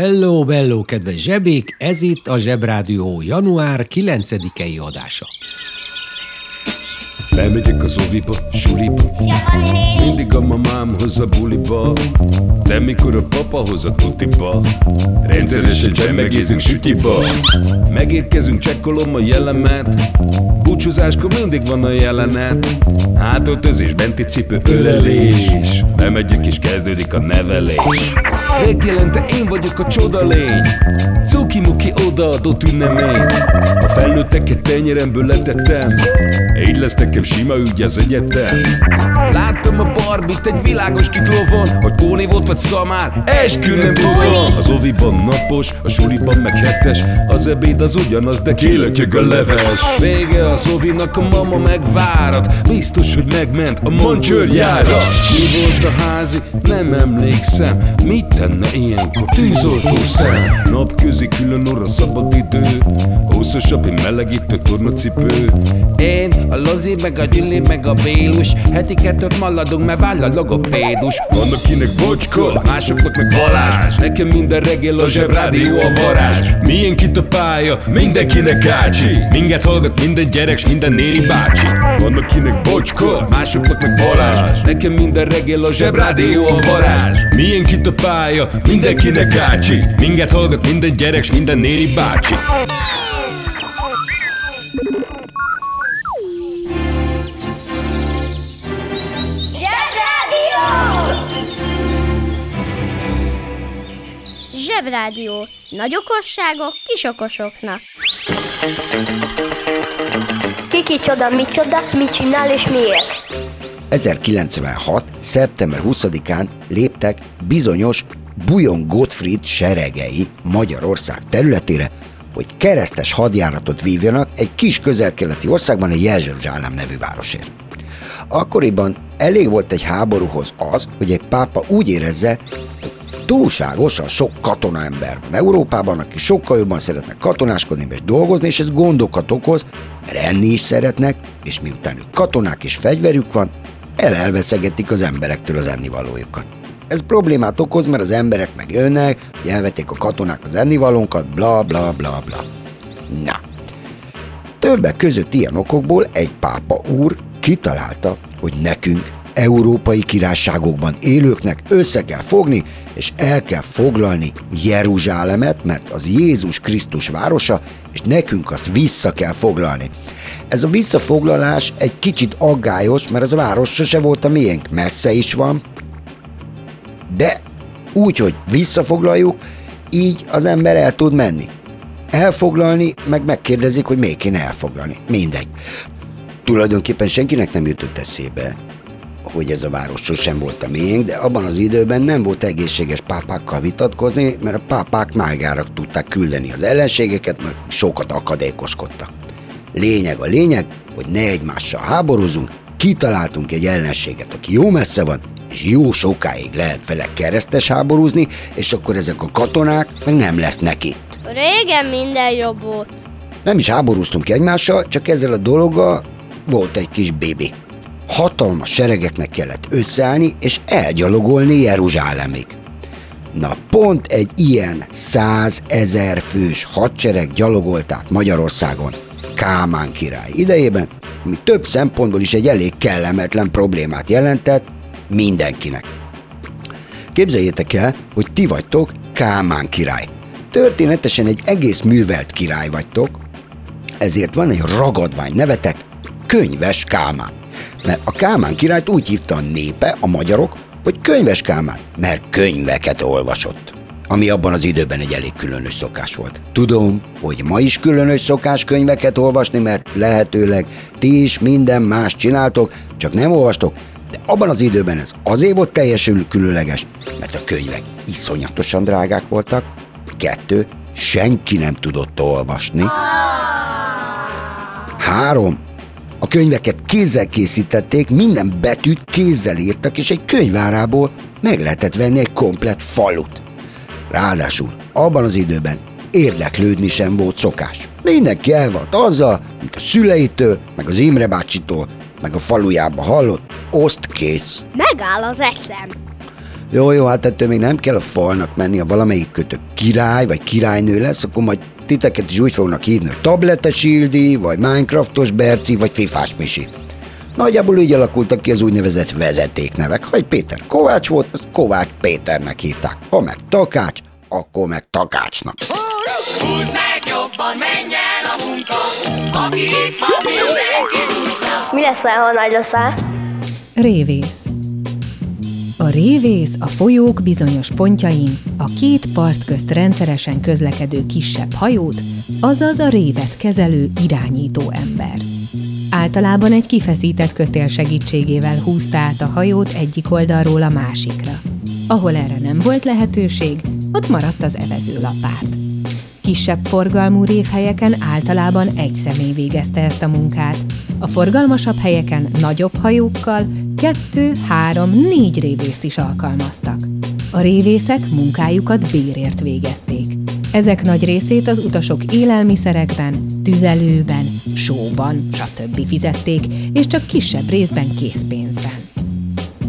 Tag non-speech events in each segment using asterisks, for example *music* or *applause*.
Hello, bello, kedves zsebék! Ez itt a Zsebrádió január 9-i adása. Bemegyek az oviba, suliba. Mindig a mamám hoz a buliba. De mikor a papa hoz a tutiba Rendszeresen csemmegézünk sütiba. Megérkezünk, csekkolom a jellemet. Búcsúzáskor mindig van a jelenet. Hátöltözés, benti cipő, ölelés. Bemegyek és kezdődik a nevelés. Megjelente én vagyok a csoda lény. Cuki-muki odaadott ünnemény. A felnőtteket tenyeremből letettem Így lesz nekem sima ügy az egyetem. Láttam a barbit egy világos kiklovon Hogy Póni volt vagy szamár, eskü nem tudom Az oviban napos, a suliban meg hetes Az ebéd az ugyanaz, de kilötyög a leves. Vége az ovinak, a mama megvárat Biztos, hogy megment a mancsőrjára. Mi volt a házi? Nem emlékszem. Mit tenne ilyenkor? Tűzoltó szem? Napközi külön orra szabad idő Húszosabb, én melegítő tornacipő. Én, a Lozi, meg a Gyüli, meg a Bélus Heti kettőt maladunk, mert váll a logopédus. Van akinek bocska, másoknak meg Balázs. Nekem minden reggel a zsebrádió a varázs. Milyen kit a pálya, mindenkinek ácsi. Minket hallgat minden gyerek, s minden néri bácsi. Van akinek bocska, másoknak meg Balázs. Nekem minden reggel a zsebrádió a varázs. Milyen kit a pálya, mindenkinek ácsi. Minket hallgat minden gyerek, s minden néri bácsi Zsebrádió. Nagy okosságok kis okosoknak. Kiki csoda, mi csoda, mit csinál és miért? 1096. szeptember 20-án léptek bizonyos Bujon Gottfried seregei Magyarország területére, hogy keresztes hadjáratot vívjanak egy kis közel-keleti országban, a Jeruzsálem nevű városért. Akkoriban elég volt egy háborúhoz az, hogy egy pápa úgy érezze, túlságosan sok katonaember van Európában, aki sokkal jobban szeretnek katonáskodni és dolgozni, és ez gondokat okoz, mert is szeretnek, és miután ők katonák és fegyverük van, elelveszegetik az emberektől az ennivalójukat. Ez problémát okoz, mert az emberek meg jönnek, elvették a katonák az ennivalónkat, bla bla bla bla. Na, Többek között ilyen okokból egy pápa úr kitalálta, hogy nekünk, európai királyságokban élőknek össze kell fogni, és el kell foglalni Jeruzsálemet, mert az Jézus Krisztus városa, és nekünk azt vissza kell foglalni. Ez a visszafoglalás egy kicsit aggályos, mert az a város sose volt a miénk, messze is van, de úgy, hogy visszafoglaljuk, így az ember el tud menni. Elfoglalni, meg megkérdezik, hogy miért kéne elfoglalni. Mindegy. Tulajdonképpen senkinek nem jutott eszébe, hogy ez a város sosem volt a miénk, de abban az időben nem volt egészséges pápákkal vitatkozni, mert a pápák mágára tudták küldeni az ellenségeket, meg sokat akadékoskodtak. Lényeg a lényeg, hogy ne egymással háborúzunk, kitaláltunk egy ellenséget, aki jó messze van, és jó sokáig lehet vele keresztes háborúzni, és akkor ezek a katonák meg nem lesznek itt. Régen minden jobb volt. Nem is háborúztunk egymással, csak ezzel a dologgal volt egy kis bébi. Hatalmas seregeknek kellett összeállni és elgyalogolni Jeruzsálemig. Na pont egy ilyen százezer fős hadsereg gyalogolt át Magyarországon Kámán király idejében, ami több szempontból is egy elég kellemetlen problémát jelentett mindenkinek. Képzeljétek el, hogy ti vagytok Kámán király. Történetesen egy egész művelt király vagytok, ezért van egy ragadvány nevetek, Könyves Kálmán. Mert a Kálmán királyt úgy hívta a népe, a magyarok, hogy Könyves Kálmán, mert könyveket olvasott. Ami abban az időben egy elég különös szokás volt. Tudom, hogy ma is különös szokás könyveket olvasni, mert lehetőleg ti is minden más csináltok, csak nem olvastok, de abban az időben ez azért volt teljesen különleges, mert a könyvek iszonyatosan drágák voltak, kettő, senki nem tudott olvasni, Három. A könyveket kézzel készítették, minden betűt kézzel írtak, és egy könyvárából meg lehetett venni egy komplet falut. Ráadásul abban az időben érdeklődni sem volt szokás. Mindenki el volt azzal, mint a szüleitől, meg az Imre bácsitól, meg a falujába hallott, oszt kész. Megáll az eszem. Jó, jó, hát ettől még nem kell a falnak menni, ha valamelyik kötök király vagy királynő lesz, akkor majd titeket is úgy fognak hívni, hogy tabletes Ildi, vagy Minecraftos Berci, vagy Fifás Misi. Nagyjából így alakultak ki az úgynevezett vezetéknevek. Ha egy Péter Kovács volt, azt Kovács Péternek hívták. Ha meg Takács, akkor meg Takácsnak. Húzd meg jobban, menj el a munka, aki itt van, mindenki Mi leszel, ha nagy leszel? Révész révész a folyók bizonyos pontjain a két part közt rendszeresen közlekedő kisebb hajót, azaz a révet kezelő irányító ember. Általában egy kifeszített kötél segítségével húzta át a hajót egyik oldalról a másikra. Ahol erre nem volt lehetőség, ott maradt az evezőlapát. Kisebb forgalmú révhelyeken általában egy személy végezte ezt a munkát. A forgalmasabb helyeken nagyobb hajókkal kettő, három, négy révészt is alkalmaztak. A révészek munkájukat bérért végezték. Ezek nagy részét az utasok élelmiszerekben, tüzelőben, sóban, stb. fizették, és csak kisebb részben készpénzben.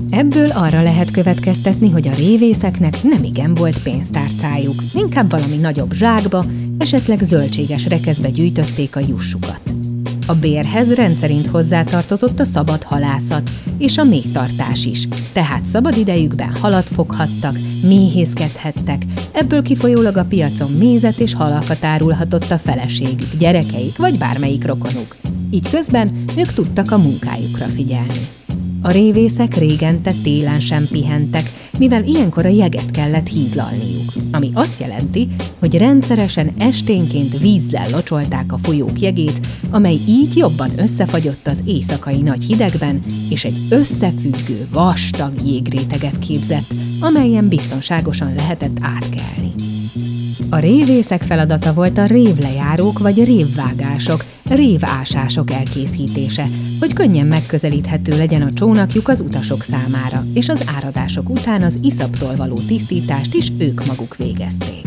Ebből arra lehet következtetni, hogy a révészeknek nem igen volt pénztárcájuk, inkább valami nagyobb zsákba, esetleg zöldséges rekeszbe gyűjtötték a jussukat. A bérhez rendszerint hozzátartozott a szabad halászat és a méhtartás is, tehát szabad idejükben halat foghattak, méhészkedhettek, ebből kifolyólag a piacon mézet és halakat árulhatott a feleségük, gyerekeik vagy bármelyik rokonuk. Így közben ők tudtak a munkájukra figyelni. A révészek régente télen sem pihentek, mivel ilyenkor a jeget kellett hízlalniuk, ami azt jelenti, hogy rendszeresen esténként vízzel locsolták a folyók jegét, amely így jobban összefagyott az éjszakai nagy hidegben, és egy összefüggő, vastag jégréteget képzett, amelyen biztonságosan lehetett átkelni. A révészek feladata volt a révlejárók vagy révvágások, révásások elkészítése, hogy könnyen megközelíthető legyen a csónakjuk az utasok számára, és az áradások után az iszaptól való tisztítást is ők maguk végezték.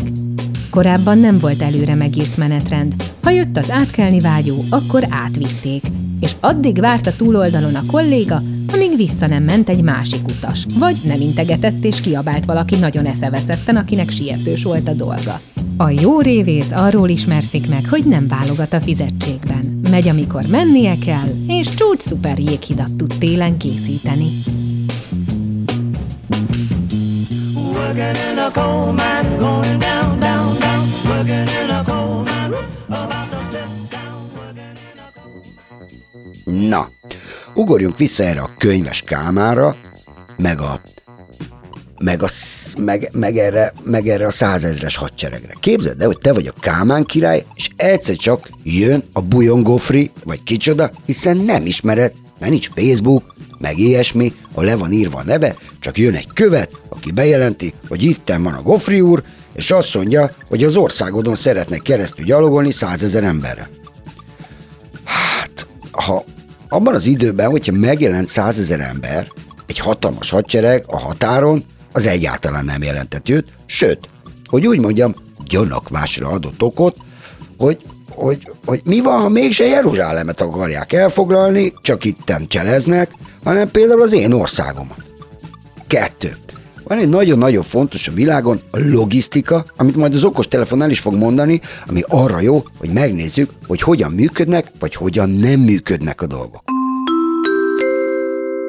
Korábban nem volt előre megírt menetrend. Ha jött az átkelni vágyó, akkor átvitték, és addig várt a túloldalon a kolléga, amíg vissza nem ment egy másik utas, vagy nem integetett és kiabált valaki nagyon eszeveszetten, akinek sietős volt a dolga. A jó révész arról ismerszik meg, hogy nem válogat a fizetségben. Megy, amikor mennie kell, és csúcs szuper jéghidat tud télen készíteni. Na, ugorjunk vissza erre a könyves kámára, meg a meg, a, meg, meg, erre, meg erre a százezres hadseregre. Képzeld el, hogy te vagy a Kámán király, és egyszer csak jön a bujongófri, vagy kicsoda, hiszen nem ismered, mert nincs Facebook, meg ilyesmi, ahol le van írva a neve, csak jön egy követ, aki bejelenti, hogy itten van a Gofri úr, és azt mondja, hogy az országodon szeretnek keresztül gyalogolni százezer emberre. Hát, ha abban az időben, hogyha megjelent százezer ember, egy hatalmas hadsereg a határon, az egyáltalán nem jelentett őt, sőt, hogy úgy mondjam, gyanakvásra adott okot, hogy, hogy, hogy mi van, ha mégse Jeruzsálemet akarják elfoglalni, csak itten cseleznek, hanem például az én országomat. Kettő. Van egy nagyon-nagyon fontos a világon a logisztika, amit majd az okos telefon el is fog mondani, ami arra jó, hogy megnézzük, hogy hogyan működnek, vagy hogyan nem működnek a dolgok.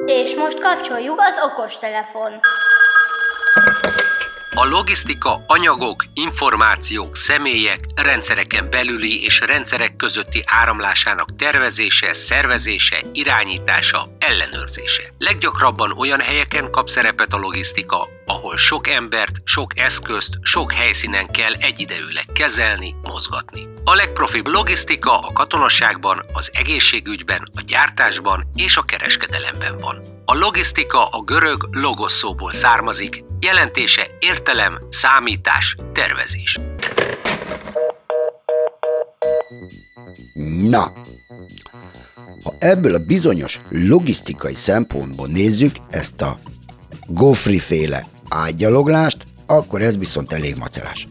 És most kapcsoljuk az okostelefon. A logisztika anyagok, információk, személyek, rendszereken belüli és rendszerek közötti áramlásának tervezése, szervezése, irányítása, ellenőrzése. Leggyakrabban olyan helyeken kap szerepet a logisztika, ahol sok embert, sok eszközt, sok helyszínen kell egyidejűleg kezelni, mozgatni. A legprofibb logisztika a katonaságban, az egészségügyben, a gyártásban és a kereskedelemben van. A logisztika a görög logos szóból származik, jelentése értelem, számítás, tervezés. Na, ha ebből a bizonyos logisztikai szempontból nézzük ezt a Gofri féle ágyaloglást, akkor ez viszont elég macerás.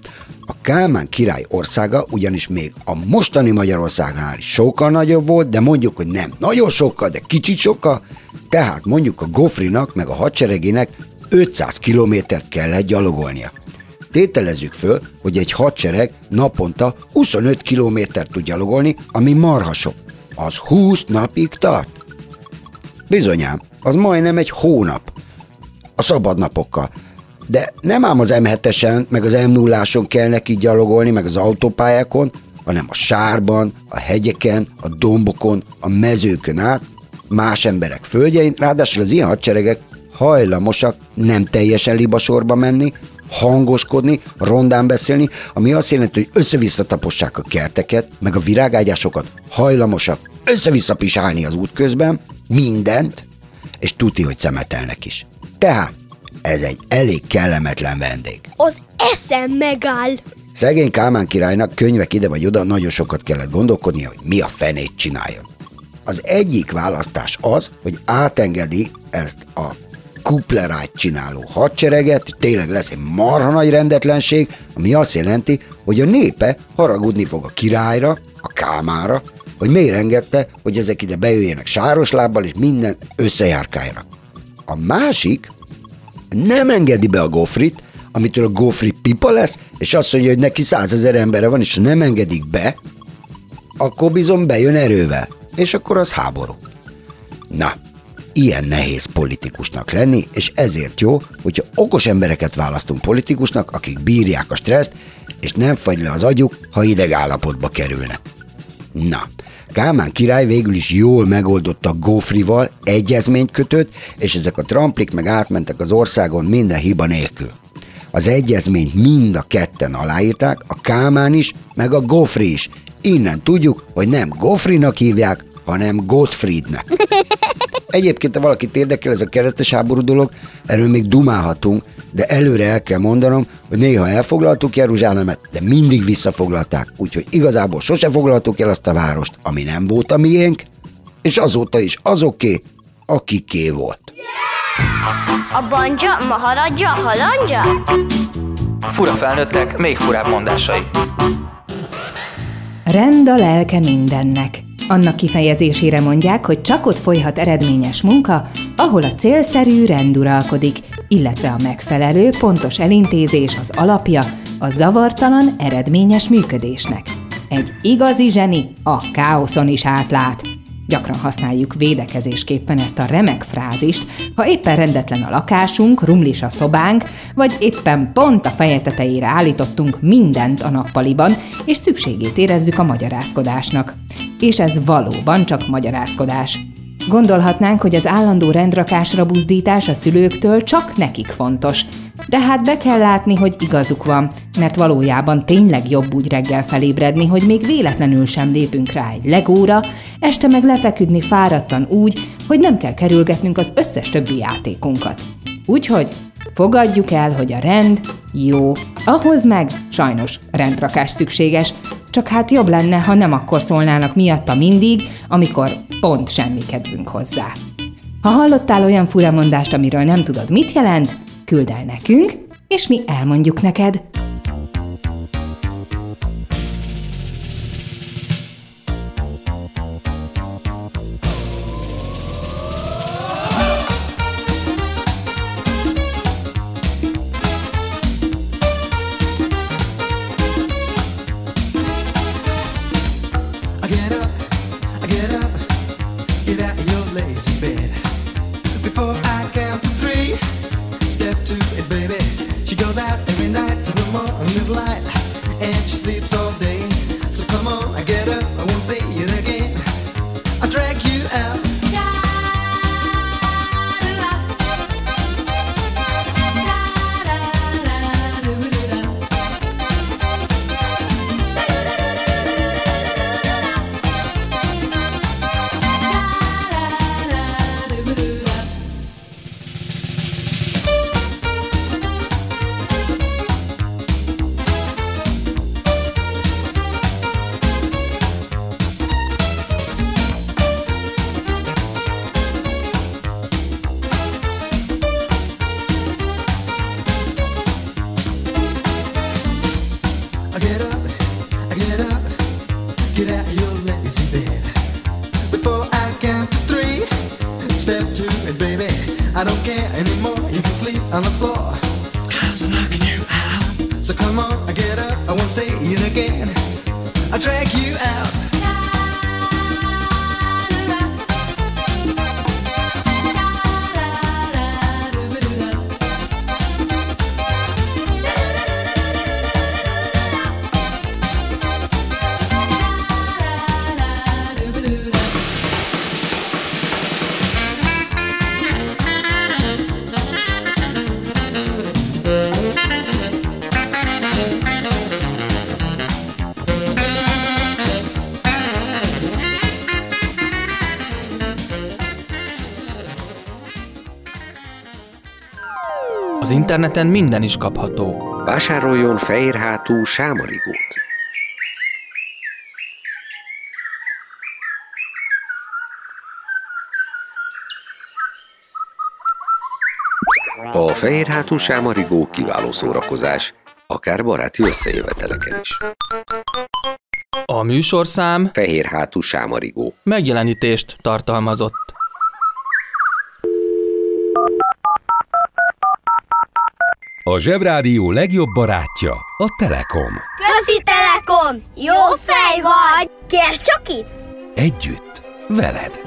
A Kálmán király országa ugyanis még a mostani Magyarországnál is sokkal nagyobb volt, de mondjuk, hogy nem nagyon sokkal, de kicsit sokkal, tehát mondjuk a Gofrinak meg a hadseregének 500 kilométert kellett gyalogolnia. Tételezzük föl, hogy egy hadsereg naponta 25 kilométert tud gyalogolni, ami marha sok. Az 20 napig tart. Bizonyám, az majdnem egy hónap. A szabadnapokkal. De nem ám az M7-esen, meg az m 0 kell neki gyalogolni, meg az autópályákon, hanem a sárban, a hegyeken, a dombokon, a mezőkön át, más emberek földjein, ráadásul az ilyen hadseregek hajlamosak nem teljesen libasorba menni, hangoskodni, rondán beszélni, ami azt jelenti, hogy össze-vissza tapossák a kerteket, meg a virágágyásokat, hajlamosak össze-vissza pisálni az út közben, mindent, és tuti, hogy szemetelnek is. Tehát ez egy elég kellemetlen vendég. Az eszem megáll. Szegény Kálmán királynak könyvek ide vagy oda nagyon sokat kellett gondolkodni, hogy mi a fenét csináljon. Az egyik választás az, hogy átengedi ezt a kuplerájt csináló hadsereget, tényleg lesz egy marha nagy rendetlenség, ami azt jelenti, hogy a népe haragudni fog a királyra, a kámára, hogy miért engedte, hogy ezek ide bejöjjenek sáros lábbal, és minden összejárkáljanak. A másik nem engedi be a gofrit, amitől a gofri pipa lesz, és azt mondja, hogy neki százezer embere van, és ha nem engedik be, akkor bizony bejön erővel, és akkor az háború. Na, ilyen nehéz politikusnak lenni, és ezért jó, hogyha okos embereket választunk politikusnak, akik bírják a stresszt, és nem fagy le az agyuk, ha ideg állapotba kerülnek. Na, Kálmán király végül is jól megoldotta Gófrival, egyezményt kötött, és ezek a tramplik meg átmentek az országon minden hiba nélkül. Az egyezményt mind a ketten aláírták, a Kámán is, meg a Gofri is. Innen tudjuk, hogy nem Gofrinak hívják, hanem Gottfriednek. *laughs* Egyébként, ha valakit érdekel ez a keresztes háború dolog, erről még dumálhatunk, de előre el kell mondanom, hogy néha elfoglaltuk Jeruzsálemet, de mindig visszafoglalták, úgyhogy igazából sose foglaltuk el azt a várost, ami nem volt a miénk, és azóta is azoké, akiké volt. A banja, maharadja, halandja? Fura felnőttek, még furább mondásai. Rend a lelke mindennek. Annak kifejezésére mondják, hogy csak ott folyhat eredményes munka, ahol a célszerű rend uralkodik, illetve a megfelelő, pontos elintézés az alapja a zavartalan, eredményes működésnek. Egy igazi zseni a káoszon is átlát. Gyakran használjuk védekezésképpen ezt a remek frázist, ha éppen rendetlen a lakásunk, rumlis a szobánk, vagy éppen pont a feje tetejére állítottunk mindent a nappaliban, és szükségét érezzük a magyarázkodásnak. És ez valóban csak magyarázkodás. Gondolhatnánk, hogy az állandó rendrakásra buzdítás a szülőktől csak nekik fontos. De hát be kell látni, hogy igazuk van, mert valójában tényleg jobb úgy reggel felébredni, hogy még véletlenül sem lépünk rá egy legóra, este meg lefeküdni fáradtan úgy, hogy nem kell kerülgetnünk az összes többi játékunkat. Úgyhogy fogadjuk el, hogy a rend jó, ahhoz meg sajnos rendrakás szükséges, csak hát jobb lenne, ha nem akkor szólnának miatta mindig, amikor pont semmi kedvünk hozzá. Ha hallottál olyan furamondást, amiről nem tudod, mit jelent, küld el nekünk, és mi elmondjuk neked. Az interneten minden is kapható. Vásároljon fehérhátú sámarigót. A fehérhátú sámarigó kiváló szórakozás, akár baráti összejöveteleken is. A műsorszám Fehérhátú sámarigó. megjelenítést tartalmazott. A Zsebrádió legjobb barátja a Telekom. Közi Telekom! Jó fej vagy! Kérd csak itt! Együtt, veled.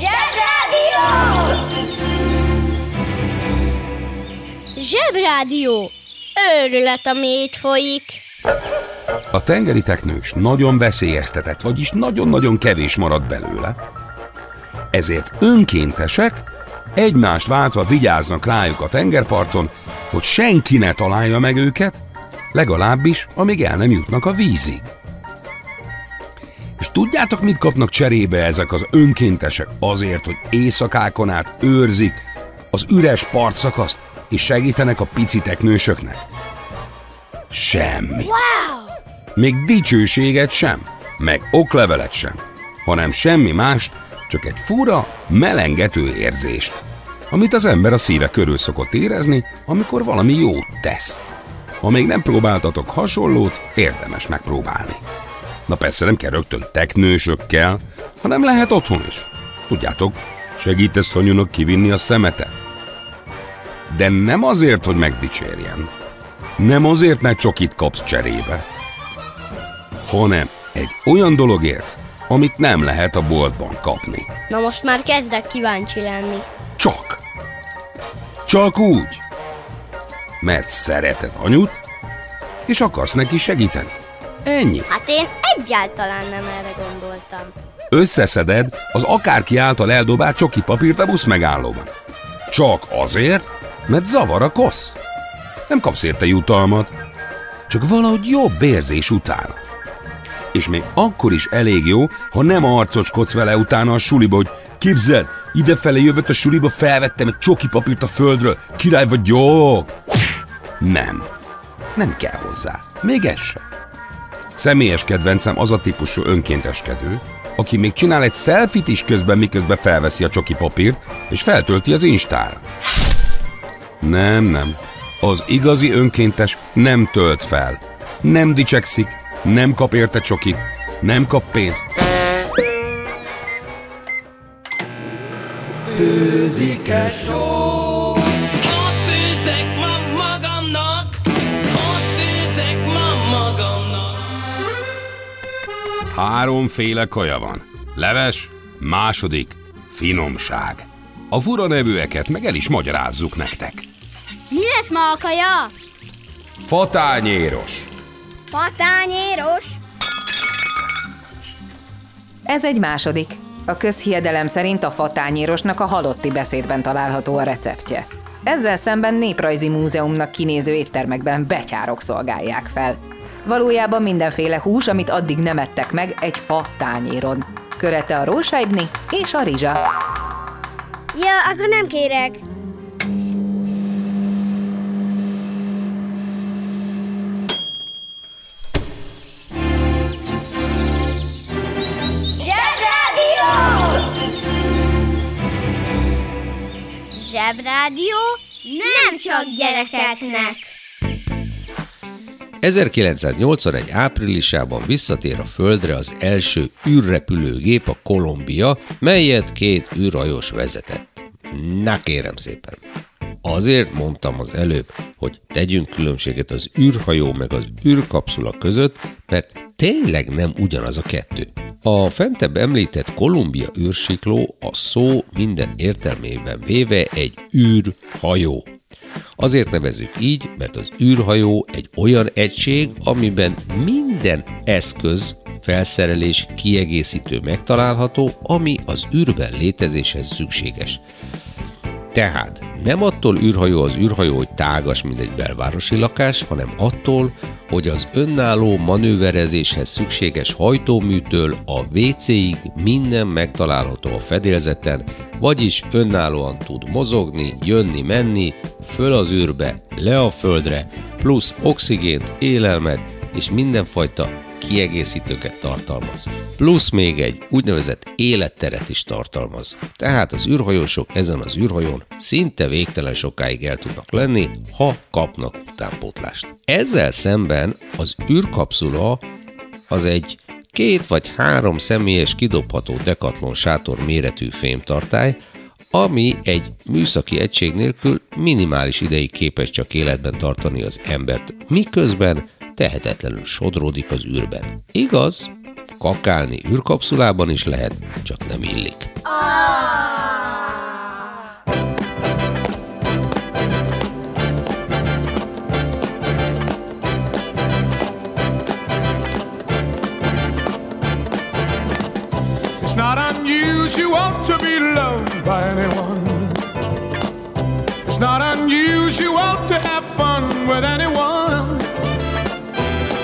Zsebrádió! Zsebrádió! Őrület, ami itt folyik. A tengeri teknős nagyon veszélyeztetett, vagyis nagyon-nagyon kevés marad belőle. Ezért önkéntesek egymást váltva vigyáznak rájuk a tengerparton, hogy senki ne találja meg őket, legalábbis, amíg el nem jutnak a vízig. És tudjátok, mit kapnak cserébe ezek az önkéntesek azért, hogy éjszakákon át őrzik az üres partszakaszt, és segítenek a pici teknősöknek? Semmit. Még dicsőséget sem, meg oklevelet sem, hanem semmi mást, csak egy fura, melengető érzést, amit az ember a szíve körül szokott érezni, amikor valami jót tesz. Ha még nem próbáltatok hasonlót, érdemes megpróbálni. Na persze nem kell rögtön teknősökkel, hanem lehet otthon is. Tudjátok, segítesz Szanyunak kivinni a szemetet. De nem azért, hogy megdicsérjen. Nem azért, mert csokit kapsz cserébe, hanem egy olyan dologért, amit nem lehet a boltban kapni. Na most már kezdek kíváncsi lenni. Csak. Csak úgy. Mert szereted anyut, és akarsz neki segíteni. Ennyi. Hát én egyáltalán nem erre gondoltam. Összeszeded az akárki által eldobált csoki papírt a busz megállóban. Csak azért, mert zavar a kosz. Nem kapsz érte jutalmat, csak valahogy jobb érzés utána. És még akkor is elég jó, ha nem arcoskodsz vele utána a suliba, hogy képzeld, idefelé jövött a suliba, felvettem egy csoki papírt a földről, király jó. Nem. Nem kell hozzá. Még ez sem. Személyes kedvencem az a típusú önkénteskedő, aki még csinál egy selfit is közben, miközben felveszi a csoki papírt, és feltölti az instára. Nem, nem. Az igazi önkéntes nem tölt fel. Nem dicsekszik, nem kap érte csokit, nem kap pénzt. Ott főzek ma magamnak, ott főzek ma magamnak. Háromféle kaja van. Leves, második, finomság. A fura nevűeket meg el is magyarázzuk nektek. Mi lesz ma a kaja? Fatányéros, Patányéros? Ez egy második. A közhiedelem szerint a fatányérosnak a halotti beszédben található a receptje. Ezzel szemben néprajzi múzeumnak kinéző éttermekben betyárok szolgálják fel. Valójában mindenféle hús, amit addig nem ettek meg egy fa tányéron. Körete a rósáibni és a rizsa. Ja, akkor nem kérek. Zsebrádió? nem csak gyerekeknek. 1981 áprilisában visszatér a Földre az első űrrepülőgép, a Columbia, melyet két űrhajós vezetett. Na kérem szépen! Azért mondtam az előbb, hogy tegyünk különbséget az űrhajó meg az űrkapszula között, mert tényleg nem ugyanaz a kettő. A fentebb említett Kolumbia űrsikló a szó minden értelmében véve egy űrhajó. Azért nevezzük így, mert az űrhajó egy olyan egység, amiben minden eszköz, felszerelés, kiegészítő megtalálható, ami az űrben létezéshez szükséges. Tehát nem attól űrhajó az űrhajó, hogy tágas, mint egy belvárosi lakás, hanem attól, hogy az önálló manőverezéshez szükséges hajtóműtől a WC-ig minden megtalálható a fedélzeten, vagyis önállóan tud mozogni, jönni, menni, föl az űrbe, le a földre, plusz oxigént, élelmet és mindenfajta kiegészítőket tartalmaz. Plusz még egy úgynevezett életteret is tartalmaz. Tehát az űrhajósok ezen az űrhajón szinte végtelen sokáig el tudnak lenni, ha kapnak utánpótlást. Ezzel szemben az űrkapszula az egy két vagy három személyes kidobható dekatlon sátor méretű fémtartály, ami egy műszaki egység nélkül minimális ideig képes csak életben tartani az embert, miközben tehetetlenül sodródik az űrben. Igaz, kakálni űrkapszulában is lehet, csak nem illik. It's not unusual to be loved by anyone. It's not unusual to have fun with anyone.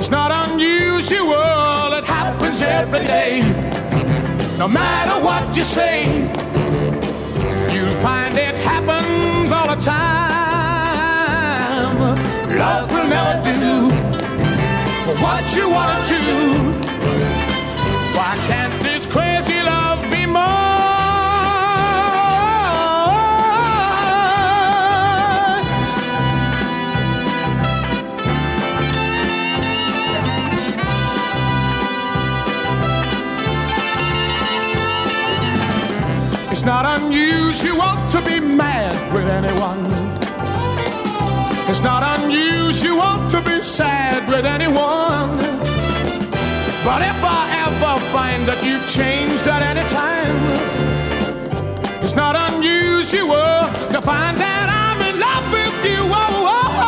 it's not unusual, it happens every day. No matter what you say, you'll find it happens all the time. Love will never do what you want to. It's not unusual to be mad with anyone. It's not unusual to be sad with anyone. But if I ever find that you've changed at any time, it's not unusual to find that I'm in love with you. Oh, oh,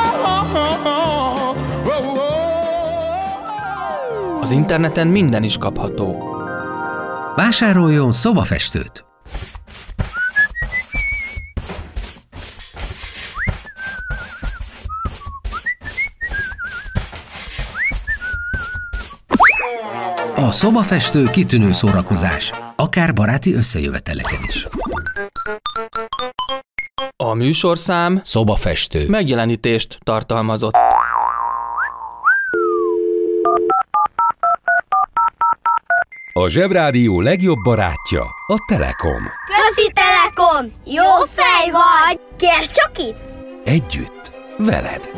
oh. Az interneten minden is kapható. Vásároljon szobafestőt! A szobafestő kitűnő szórakozás, akár baráti összejöveteleken is. A műsorszám Szobafestő. megjelenítést tartalmazott. A Zsebrádió legjobb barátja a Telekom. Közi Telekom! Jó fej vagy! Kérd csak itt! Együtt, veled.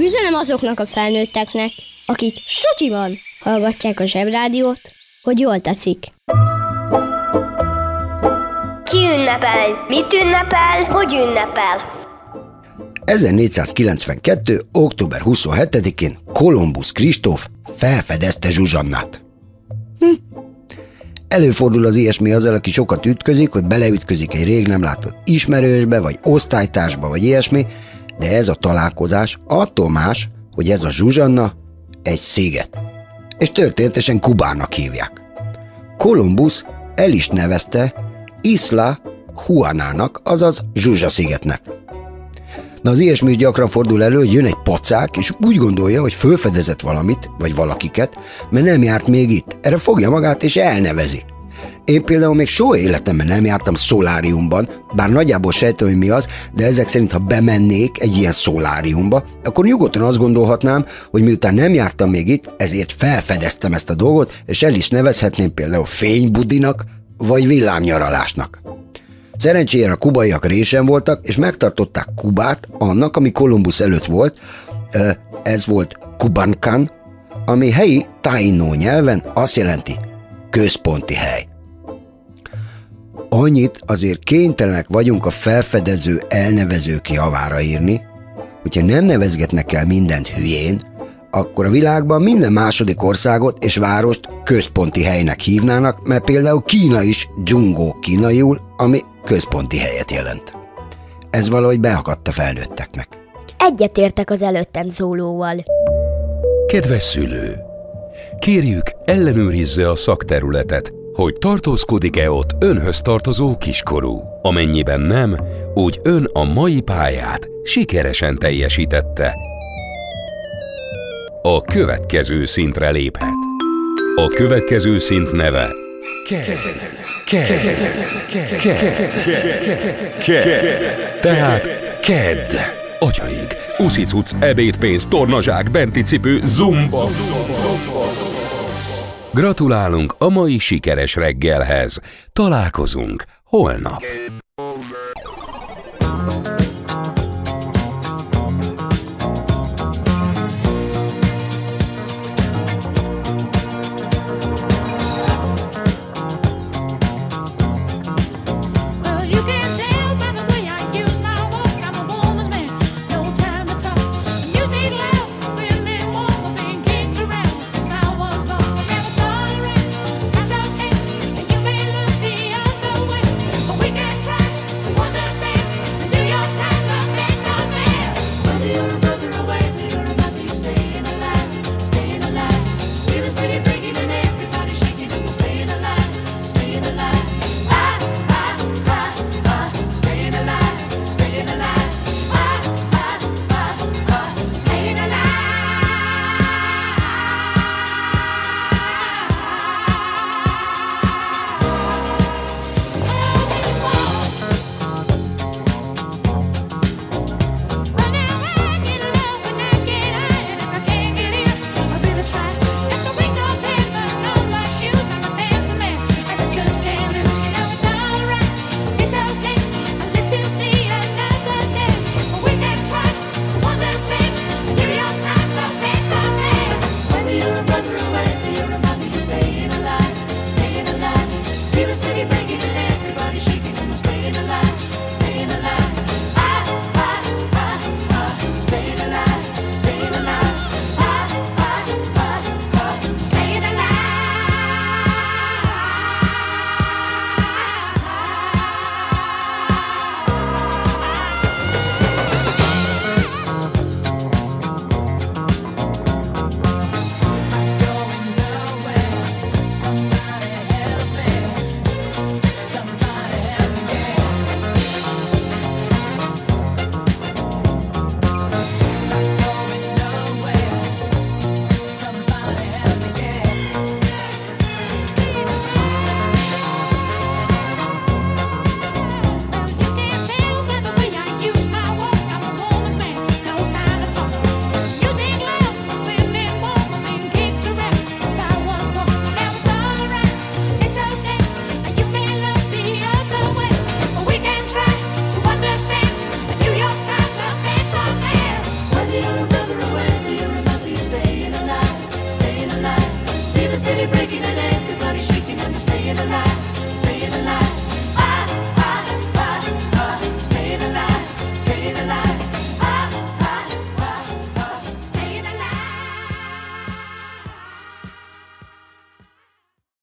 Üzenem azoknak a felnőtteknek, akik sutyiban hallgatják a zsebrádiót, hogy jól teszik. Ki ünnepel? Mit ünnepel? Hogy ünnepel? 1492. október 27-én Kolumbusz Kristóf felfedezte Zsuzsannát. Hm. Előfordul az ilyesmi azzal, aki sokat ütközik, hogy beleütközik egy rég nem látott ismerősbe, vagy osztálytársba, vagy ilyesmi, de ez a találkozás attól más, hogy ez a Zsuzsanna egy sziget. és történetesen Kubának hívják. Kolumbusz el is nevezte Isla Juanának, azaz Zsuzsa-szigetnek. Na az ilyesmi is gyakran fordul elő, hogy jön egy pacák, és úgy gondolja, hogy fölfedezett valamit, vagy valakiket, mert nem járt még itt. Erre fogja magát, és elnevezi. Én például még soha életemben nem jártam szoláriumban, bár nagyjából sejtem, hogy mi az, de ezek szerint, ha bemennék egy ilyen szoláriumba, akkor nyugodtan azt gondolhatnám, hogy miután nem jártam még itt, ezért felfedeztem ezt a dolgot, és el is nevezhetném például fénybudinak, vagy villámnyaralásnak. Szerencsére a kubaiak résen voltak, és megtartották Kubát annak, ami Kolumbusz előtt volt, ez volt Kubankan, ami helyi tainó nyelven azt jelenti központi hely. Annyit azért kénytelenek vagyunk a felfedező elnevezők javára írni, hogyha nem nevezgetnek el mindent hülyén, akkor a világban minden második országot és várost központi helynek hívnának, mert például Kína is dzsungó kínaiul, ami központi helyet jelent. Ez valahogy beakadt a felnőtteknek. Egyetértek az előttem szólóval. Kedves szülő! Kérjük, ellenőrizze a szakterületet, hogy tartózkodik-e ott önhöz tartozó kiskorú. Amennyiben nem, úgy ön a mai pályát sikeresen teljesítette. A következő szintre léphet. A következő szint neve Tehát KED. Agyaig. Uszicuc, ebédpénz, tornazsák, benti cipő, zumba. Gratulálunk a mai sikeres reggelhez. Találkozunk holnap.